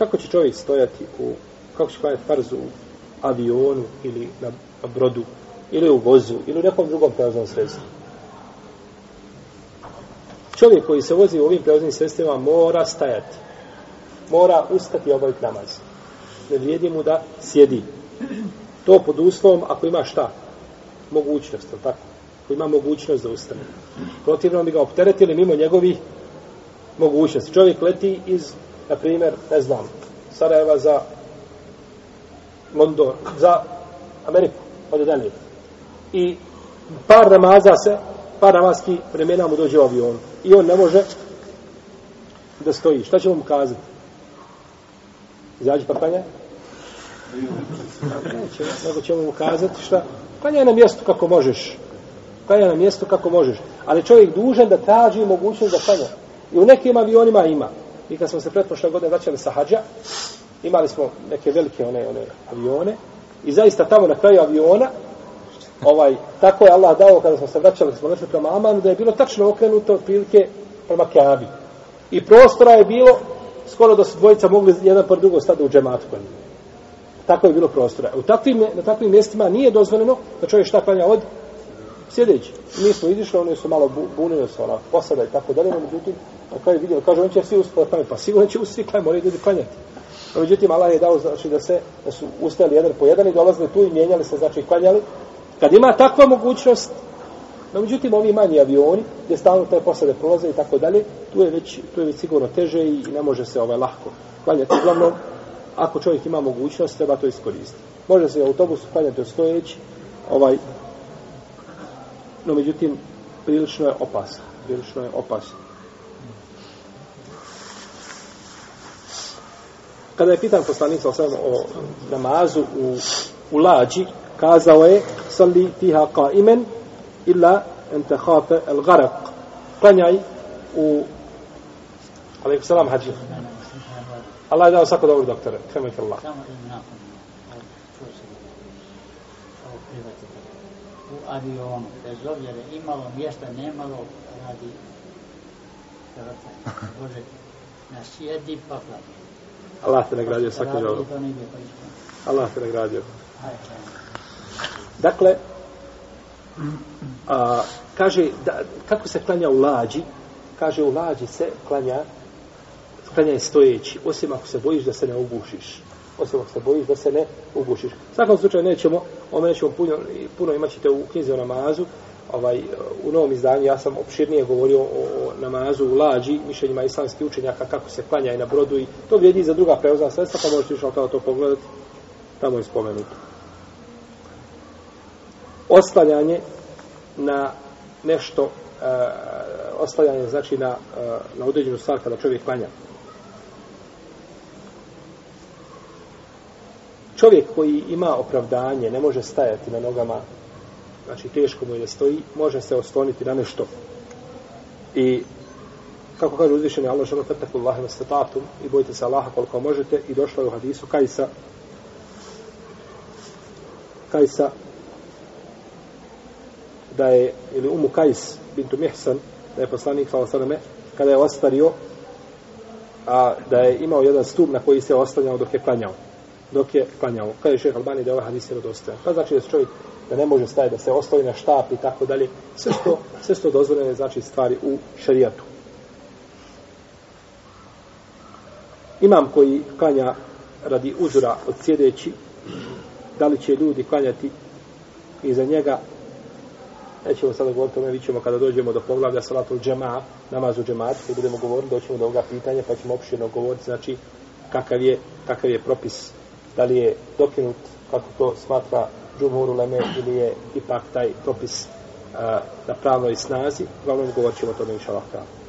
kako će čovjek stojati u, kako će klanjati farzu u avionu ili na brodu ili u vozu ili u nekom drugom prevoznom sredstvu. Čovjek koji se vozi u ovim prevoznim sredstvima mora stajati. Mora ustati i obaviti namaz. Ne vrijedi mu da sjedi. To pod uslovom ako ima šta? Mogućnost, tako? Ako ima mogućnost da ustane. Protivno bi ga opteretili mimo njegovih mogućnosti. Čovjek leti iz, na primjer, ne znam, Sarajeva za London, za Ameriku, od dalje. I par namaza se, par namazki vremena mu dođe avion. I on ne može da stoji. Šta ćemo mu kazati? Izađi pa klanja? Neće, nego ćemo mu kazati šta? Klanja na mjestu kako možeš. Klanja na mjestu kako možeš. Ali čovjek dužan da traži mogućnost da klanja. I u nekim avionima ima. I kad smo se pretpošle godine vraćali sa hađa, imali smo neke velike one, one avione i zaista tamo na kraju aviona ovaj, tako je Allah dao kada smo se vraćali, smo došli prema Amanu, da je bilo tačno okrenuto otprilike prema Keabi. I prostora je bilo skoro da su dvojica mogli jedan par drugo stati u džematu kod. Tako je bilo prostora. U takvim, na takvim mjestima nije dozvoljeno da čovjek šta klanja od sjedeći. Mi smo izišli, oni su malo bunili se, ona posada i tako dalje, međutim, na kraju vidio, kaže, on će svi uspjeti pa klanjati, pa sigurno će svi klanjati, moraju ljudi klanjati. Međutim, Allah je dao, znači, da se, da su ustali jedan po jedan i dolazili tu i mijenjali se, znači, klanjali. Kad ima takva mogućnost, no, međutim, ovi manji avioni, gdje stalno te posade prolaze i tako dalje, tu je već, tu je već sigurno teže i ne može se ovaj lahko klanjati. Uglavnom, ako čovjek ima mogućnost, treba to iskoristiti. Može se u autobusu klanjati stojeći, ovaj, no međutim, prilično je opasno. Prilično je opasno. Kada je pitan poslanik sa o namazu u, u lađi, kazao je, salli tiha qaimen illa en te hafe el garak. Klanjaj u, alaikum salam, hađi. Allah je dao svako dobro doktore. Kremajte Allah. u avionu, bez obzira imalo mjesta, nemalo, radi Bože, na sjedi pa hladi. Allah te nagradio svaki dobro. Allah te nagradio. Dakle, a, kaže, da, kako se klanja u lađi? Kaže, u lađi se klanja, klanja je stojeći, osim ako se bojiš da se ne ugušiš. Osim ako se bojiš da se ne ugušiš. U svakom slučaju nećemo, o nećemo puno, puno imat ćete u knjizi o namazu, ovaj, u novom izdanju ja sam opširnije govorio o, o namazu u lađi, mišljenjima islamskih učenjaka, kako se klanja i na brodu i to vrijedi za druga prevozna sredstva, pa možete išao kao to pogledati, tamo je spomenuto. Oslanjanje na nešto, e, oslanjanje znači na, e, na određenu stvar kada čovjek klanja. Čovjek koji ima opravdanje, ne može stajati na nogama znači teško mu je da stoji, može se osloniti na nešto. I kako kaže uzvišeni Allah šano fetaku Allahe vastatatum i bojite se Allaha koliko možete i došlo je u hadisu Kajsa Kajsa da je ili Umu Kajs bintu Mihsan da je poslanik sallallahu kada je ostario a da je imao jedan stup na koji se oslanjao dok je klanjao dok je klanjao. Kaže šeha Albani da je ovaj hadis vjerodostojan. Pa znači da se čovjek da ne može staviti, da se ostavi na štap i tako dalje. Sve što, sve što dozvoljene znači stvari u šarijatu. Imam koji klanja radi uzora od sjedeći, da li će ljudi klanjati iza njega, nećemo sada govoriti o tome, kada dođemo do poglavlja salatul džema, namazu džemat, kada budemo govoriti, doćemo do ovoga pitanja, pa ćemo opširno govoriti, znači, kakav je, kakav je propis, da li je dokinut, kako to smatra džumhur uleme ili je ipak taj propis a, na pravnoj snazi. Uglavnom govorit ćemo o tome inša Allah.